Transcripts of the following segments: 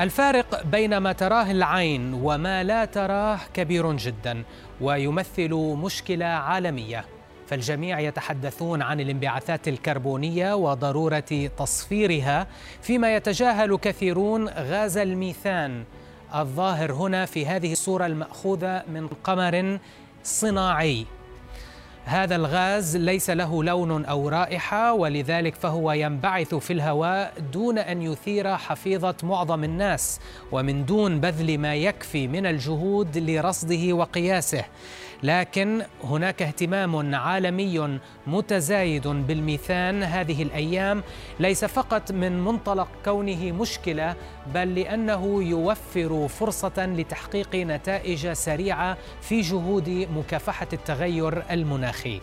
الفارق بين ما تراه العين وما لا تراه كبير جدا ويمثل مشكلة عالمية. فالجميع يتحدثون عن الانبعاثات الكربونية وضرورة تصفيرها فيما يتجاهل كثيرون غاز الميثان. الظاهر هنا في هذه الصورة المأخوذة من قمر صناعي. هذا الغاز ليس له لون أو رائحة ولذلك فهو ينبعث في الهواء دون أن يثير حفيظة معظم الناس ومن دون بذل ما يكفي من الجهود لرصده وقياسه. لكن هناك اهتمام عالمي متزايد بالميثان هذه الأيام ليس فقط من منطلق كونه مشكلة بل لأنه يوفر فرصة لتحقيق نتائج سريعة في جهود مكافحة التغير المناخي.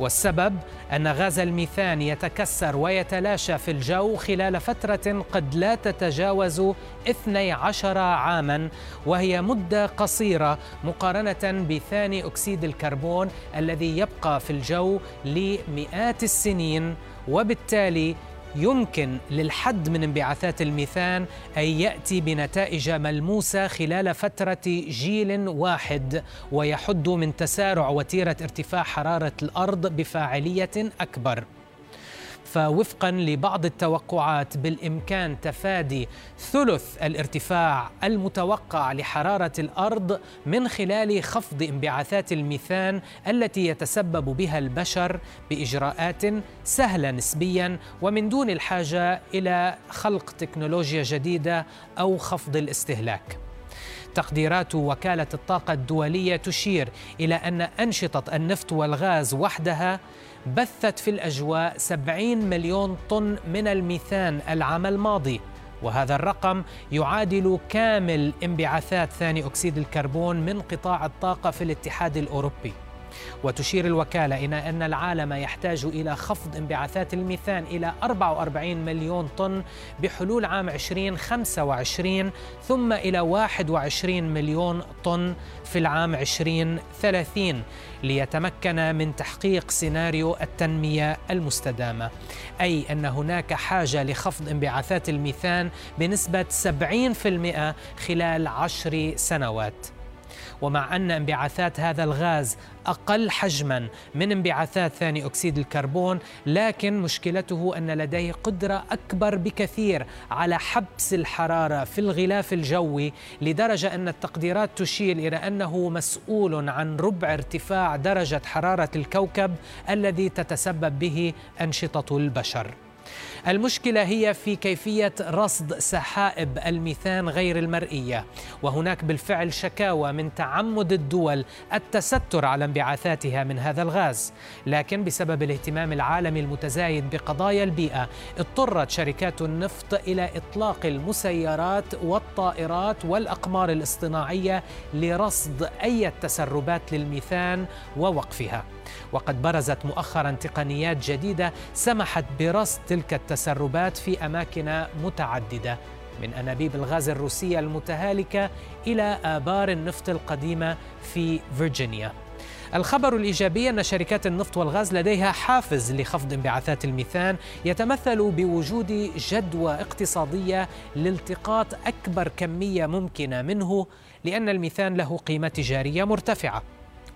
والسبب أن غاز الميثان يتكسر ويتلاشى في الجو خلال فترة قد لا تتجاوز 12 عاما وهي مدة قصيرة مقارنة بثاني أكسيد الكربون الذي يبقى في الجو لمئات السنين. وبالتالي يمكن للحد من انبعاثات الميثان أن يأتي بنتائج ملموسة خلال فترة جيل واحد ويحد من تسارع وتيرة ارتفاع حرارة الأرض بفاعلية أكبر. فوفقا لبعض التوقعات بالإمكان تفادي ثلث الارتفاع المتوقع لحرارة الأرض من خلال خفض انبعاثات الميثان التي يتسبب بها البشر بإجراءات سهلة نسبيا ومن دون الحاجة إلى خلق تكنولوجيا جديدة أو خفض الاستهلاك. تقديرات وكالة الطاقة الدولية تشير إلى أن أنشطة النفط والغاز وحدها بثت في الأجواء 70 مليون طن من الميثان العام الماضي. وهذا الرقم يعادل كامل انبعاثات ثاني أكسيد الكربون من قطاع الطاقة في الاتحاد الأوروبي. وتشير الوكالة إلى أن العالم يحتاج إلى خفض انبعاثات الميثان إلى 44 مليون طن بحلول عام 2025 ثم إلى 21 مليون طن في العام 2030 ليتمكن من تحقيق سيناريو التنمية المستدامة. أي أن هناك حاجة لخفض انبعاثات الميثان بنسبة 70% خلال عشر سنوات. ومع أن انبعاثات هذا الغاز أقل حجما من انبعاثات ثاني أكسيد الكربون لكن مشكلته أن لديه قدرة أكبر بكثير على حبس الحرارة في الغلاف الجوي لدرجة أن التقديرات تشير إلى أنه مسؤول عن ربع ارتفاع درجة حرارة الكوكب الذي تتسبب به أنشطة البشر. المشكلة هي في كيفية رصد سحائب الميثان غير المرئية وهناك بالفعل شكاوى من تعمد الدول التستر على انبعاثاتها من هذا الغاز. لكن بسبب الاهتمام العالمي المتزايد بقضايا البيئة اضطرت شركات النفط إلى إطلاق المسيرات والطائرات والأقمار الاصطناعية لرصد أي تسربات للميثان ووقفها. وقد برزت مؤخرا تقنيات جديدة سمحت برصد تلك التسربات في أماكن متعددة من أنابيب الغاز الروسية المتهالكة إلى آبار النفط القديمة في فيرجينيا. الخبر الإيجابي أن شركات النفط والغاز لديها حافز لخفض انبعاثات الميثان يتمثل بوجود جدوى اقتصادية لالتقاط أكبر كمية ممكنة منه لأن الميثان له قيمة تجارية مرتفعة.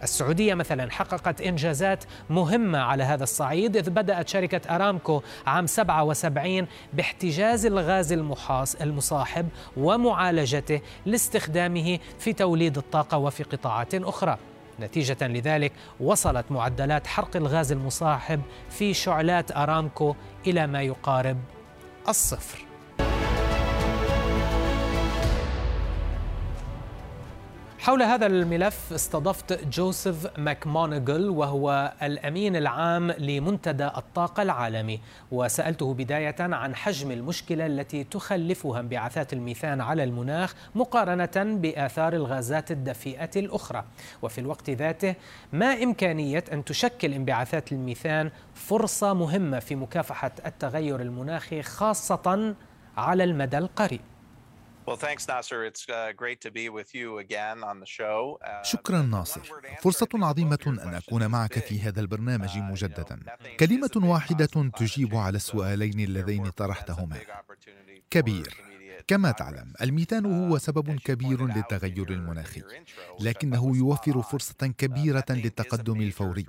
السعودية مثلا حققت إنجازات مهمة على هذا الصعيد إذ بدأت شركة أرامكو عام 77 باحتجاز الغاز المحاص المصاحب ومعالجته لاستخدامه في توليد الطاقة وفي قطاعات أخرى. نتيجة لذلك وصلت معدلات حرق الغاز المصاحب في شعلات أرامكو إلى ما يقارب الصفر. حول هذا الملف استضفت جوزيف ماكمونيغل وهو الأمين العام لمنتدى الطاقة العالمي. وسألته بداية عن حجم المشكلة التي تخلفها انبعاثات الميثان على المناخ مقارنة بآثار الغازات الدفيئة الأخرى. وفي الوقت ذاته ما إمكانية أن تشكل انبعاثات الميثان فرصة مهمة في مكافحة التغير المناخي خاصة على المدى القريب؟ شكرا ناصر فرصة عظيمة أن أكون معك في هذا البرنامج uh, مجددا. كلمة واحدة تجيب على السؤالين اللذين طرحتهما. كبير. كما تعلم الميثان هو سبب كبير للتغير المناخي لكنه يوفر فرصة كبيرة للتقدم الفوري.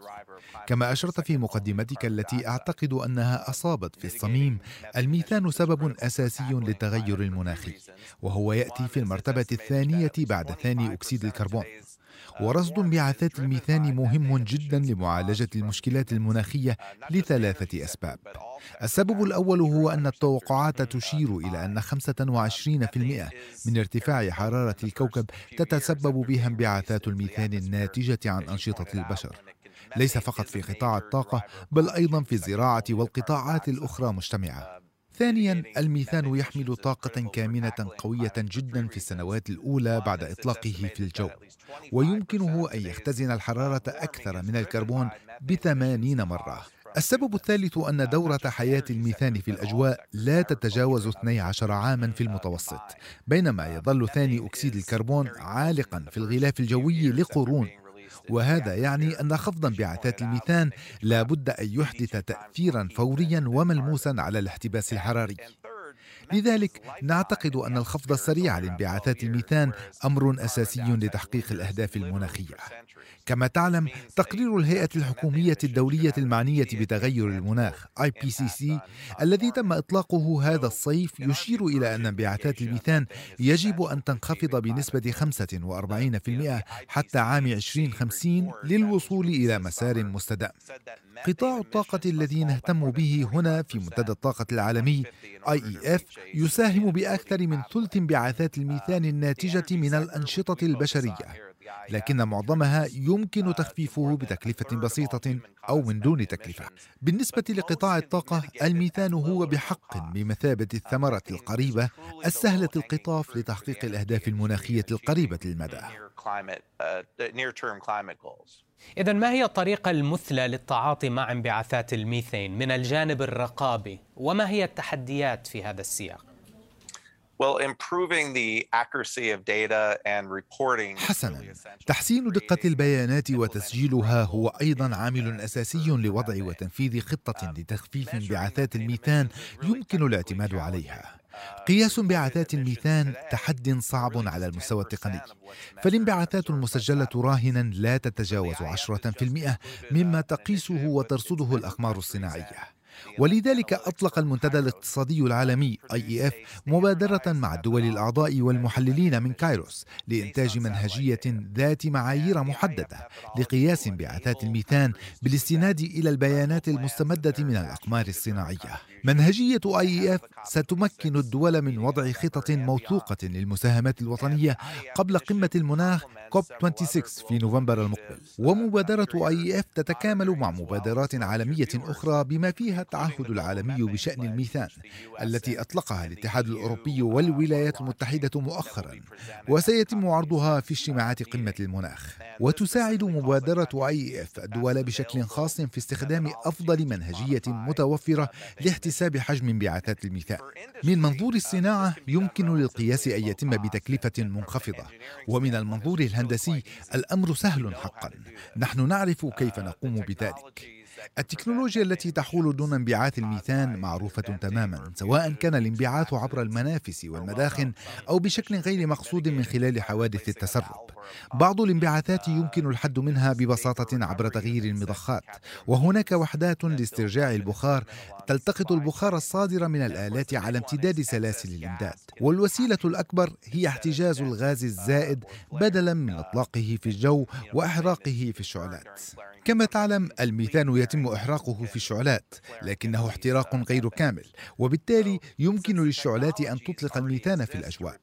كما أشرت في مقدمتك التي أعتقد أنها أصابت في الصميم الميثان سبب أساسي للتغير المناخي وهو يأتي في المرتبة الثانية بعد ثاني أكسيد الكربون. ورصد انبعاثات الميثان مهم جدا لمعالجة المشكلات المناخية لثلاثة أسباب. السبب الأول هو أن التوقعات تشير إلى أن 25% من ارتفاع حرارة الكوكب تتسبب بها انبعاثات الميثان الناتجة عن أنشطة البشر. ليس فقط في قطاع الطاقة بل أيضا في الزراعة والقطاعات الأخرى مجتمعة. ثانيا الميثان يحمل طاقة كامنة قوية جدا في السنوات الأولى بعد إطلاقه في الجو ويمكنه أن يختزن الحرارة أكثر من الكربون بثمانين مرة. السبب الثالث أن دورة حياة الميثان في الأجواء لا تتجاوز 12 عاما في المتوسط بينما يظل ثاني أكسيد الكربون عالقا في الغلاف الجوي لقرون وهذا يعني أن خفض انبعاثات الميثان لا بد أن يحدث تأثيرا فوريا وملموسا على الاحتباس الحراري. لذلك نعتقد أن الخفض السريع لانبعاثات الميثان أمر أساسي لتحقيق الأهداف المناخية. كما تعلم تقرير الهيئة الحكومية الدولية المعنية بتغير المناخ IPCC الذي تم إطلاقه هذا الصيف يشير إلى أن انبعاثات الميثان يجب أن تنخفض بنسبة 45% حتى عام 2050 للوصول إلى مسار مستدام. قطاع الطاقة الذي نهتم به هنا في منتدى الطاقة العالمي IEF يساهم بأكثر من ثلث انبعاثات الميثان الناتجة من الأنشطة البشرية. لكن معظمها يمكن تخفيفه بتكلفة بسيطة أو من دون تكلفة. بالنسبة لقطاع الطاقة، الميثان هو بحق بمثابة الثمرة القريبة السهلة القطاف لتحقيق الأهداف المناخية القريبة المدى. إذا ما هي الطريقة المثلى للتعاطي مع انبعاثات الميثين من الجانب الرقابي؟ وما هي التحديات في هذا السياق؟ حسنا. تحسين دقة البيانات وتسجيلها هو أيضا عامل أساسي لوضع وتنفيذ خطة لتخفيف انبعاثات الميثان يمكن الاعتماد عليها. قياس انبعاثات الميثان تحد صعب على المستوى التقني. فالانبعاثات المسجلة راهنا لا تتجاوز 10% مما تقيسه وترصده الأقمار الصناعية. ولذلك أطلق المنتدى الاقتصادي العالمي IEF مبادرة مع الدول الأعضاء والمحللين من كايروس لإنتاج منهجية ذات معايير محددة لقياس انبعاثات الميثان بالاستناد إلى البيانات المستمدة من الأقمار الصناعية. منهجية IEF ستمكن الدول من وضع خطط موثوقة للمساهمات الوطنية قبل قمة المناخ كوب 26 في نوفمبر المقبل ومبادرة IEF تتكامل مع مبادرات عالمية أخرى بما فيها التعهد العالمي بشأن الميثان التي أطلقها الاتحاد الأوروبي والولايات المتحدة مؤخرا وسيتم عرضها في اجتماعات قمة المناخ. وتساعد مبادرة اي اف الدول بشكل خاص في استخدام أفضل منهجية متوفرة لاحتساب حجم انبعاثات الميثان. من منظور الصناعة يمكن للقياس أن يتم بتكلفة منخفضة. ومن المنظور الهندسي الأمر سهل حقا. نحن نعرف كيف نقوم بذلك. التكنولوجيا التي تحول دون انبعاث الميثان معروفة تماما سواء كان الانبعاث عبر المنافس والمداخن أو بشكل غير مقصود من خلال حوادث التسرب. بعض الانبعاثات يمكن الحد منها ببساطة عبر تغيير المضخات وهناك وحدات لاسترجاع البخار تلتقط البخار الصادر من الآلات على امتداد سلاسل الإمداد. والوسيلة الأكبر هي احتجاز الغاز الزائد بدلا من إطلاقه في الجو وإحراقه في الشعلات. كما تعلم الميثان يتم يتم إحراقه في الشعلات لكنه احتراق غير كامل وبالتالي يمكن للشعلات أن تطلق الميثان في الأجواء.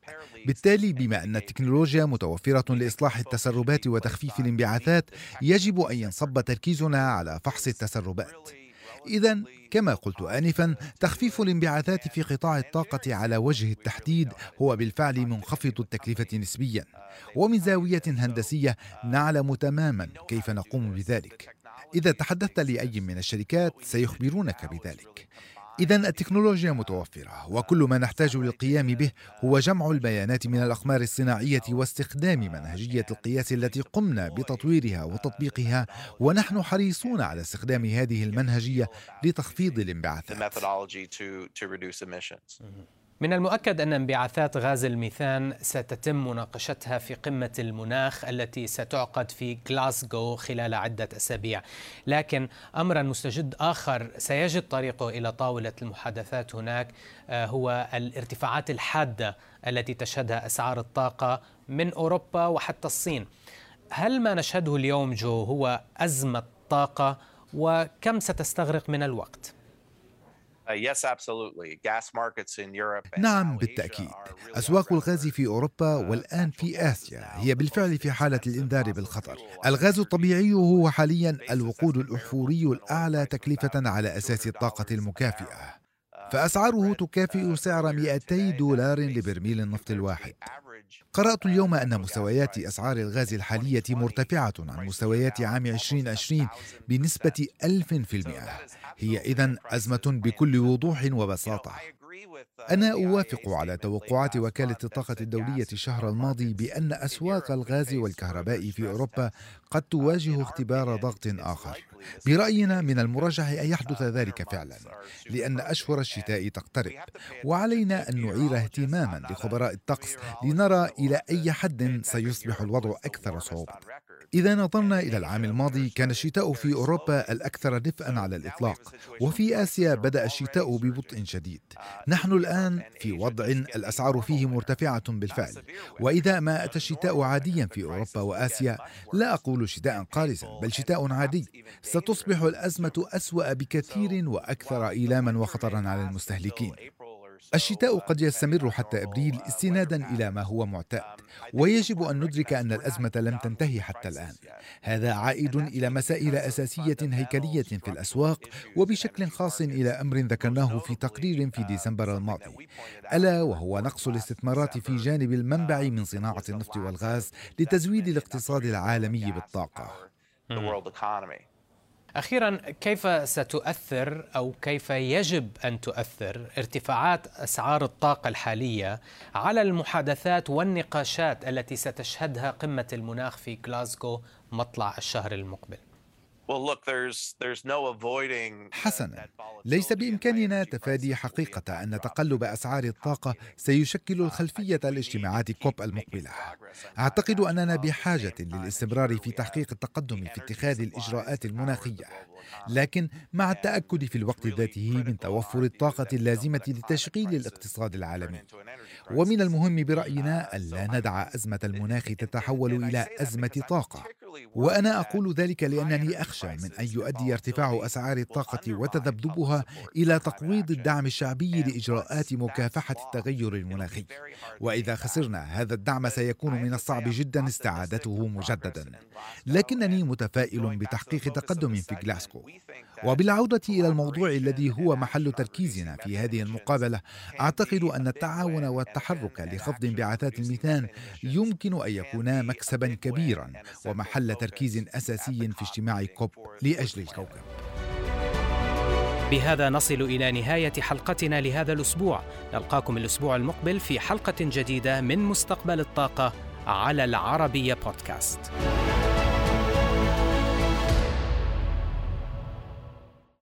بالتالي بما أن التكنولوجيا متوفرة لإصلاح التسربات وتخفيف الانبعاثات يجب أن ينصب تركيزنا على فحص التسربات. إذا كما قلت آنفا تخفيف الانبعاثات في قطاع الطاقة على وجه التحديد هو بالفعل منخفض التكلفة نسبيا. ومن زاوية هندسية نعلم تماما كيف نقوم بذلك. إذا تحدثت لأي من الشركات سيخبرونك بذلك. إذا التكنولوجيا متوفرة وكل ما نحتاج للقيام به هو جمع البيانات من الأقمار الصناعية واستخدام منهجية القياس التي قمنا بتطويرها وتطبيقها ونحن حريصون على استخدام هذه المنهجية لتخفيض الانبعاثات. من المؤكد أن انبعاثات غاز الميثان ستتم مناقشتها في قمة المناخ التي ستعقد في غلاسكو خلال عدة أسابيع لكن أمرا مستجد آخر سيجد طريقه إلى طاولة المحادثات هناك آه، هو الارتفاعات الحادة التي تشهدها أسعار الطاقة من أوروبا وحتى الصين هل ما نشهده اليوم جو هو أزمة طاقة وكم ستستغرق من الوقت؟ Uh, نعم بالتأكيد. أسواق الغاز في أوروبا uh, والآن في آسيا. هي بالفعل في حالة الإنذار بالخطر. الغاز الطبيعي هو حاليا الوقود الأحفوري الأعلى تكلفة على أساس الطاقة المكافئة. uh, فأسعاره تكافئ سعر 200 دولار لبرميل النفط الواحد. قرأت اليوم أن مستويات أسعار الغاز الحالية مرتفعة عن مستويات عام 2020 بنسبة 1000% هي إذا أزمة بكل وضوح وبساطة. أنا أوافق على توقعات وكالة الطاقة الدولية الشهر الماضي بأن أسواق الغاز والكهرباء في أوروبا قد تواجه اختبار ضغط آخر. برأينا من المرجح أن يحدث ذلك فعلا لأن أشهر الشتاء تقترب. وعلينا أن نعير اهتماما لخبراء الطقس لنرى إلى أي حد سيصبح الوضع أكثر صعوبة. إذا نظرنا إلى العام الماضي كان الشتاء في أوروبا الأكثر دفئا على الإطلاق وفي آسيا بدأ الشتاء ببطء شديد. نحن الآن في وضع الأسعار فيه مرتفعة بالفعل. وإذا ما أتى الشتاء عاديا في أوروبا وآسيا. لا أقول شتاء قارسا بل شتاء عادي. ستصبح الأزمة أسوأ بكثير وأكثر إيلاما وخطرا على المستهلكين. الشتاء قد يستمر حتى أبريل استنادا إلى ما هو معتاد ويجب أن ندرك أن الأزمة لم تنتهي حتى الآن. هذا عائد إلى مسائل أساسية هيكلية في الأسواق وبشكل خاص إلى أمر ذكرناه في تقرير في ديسمبر الماضي. ألا وهو نقص الاستثمارات في جانب المنبع من صناعة النفط والغاز لتزويد الاقتصاد العالمي بالطاقة. أخيرا كيف ستؤثر أو كيف يجب أن تؤثر ارتفاعات أسعار الطاقة الحالية على المحادثات والنقاشات التي ستشهدها قمة المناخ في غلاسكو مطلع الشهر المقبل؟ حسنا. ليس بإمكاننا تفادي حقيقة أن تقلب أسعار الطاقة سيشكل الخلفية لاجتماعات كوب المقبله أعتقد أننا بحاجة للاستمرار في تحقيق التقدم في اتخاذ الإجراءات المناخية. لكن مع التأكد في الوقت ذاته من توفر الطاقة اللازمة لتشغيل الاقتصاد العالمي. ومن المهم برأينا الا ندع أزمة المناخ تتحول إلى أزمة طاقة. وأنا أقول ذلك لأنني أخشى من أن يؤدي ارتفاع أسعار الطاقة وتذبذبها إلى تقويض الدعم الشعبي لإجراءات مكافحة التغير المناخي. وإذا خسرنا هذا الدعم سيكون من الصعب جدا استعادته مجددا. لكنني متفائل بتحقيق تقدم في غلاسكو وبالعودة إلى الموضوع الذي هو محل تركيزنا في هذه المقابلة أعتقد أن التعاون والتحرك لخفض انبعاثات الميثان يمكن أن يكونا مكسبا كبيرا ومحل تركيز أساسي في اجتماع كوب لأجل الكوكب. بهذا نصل إلى نهاية حلقتنا لهذا الأسبوع. نلقاكم الأسبوع المقبل في حلقة جديدة من مستقبل الطاقة على العربية بودكاست.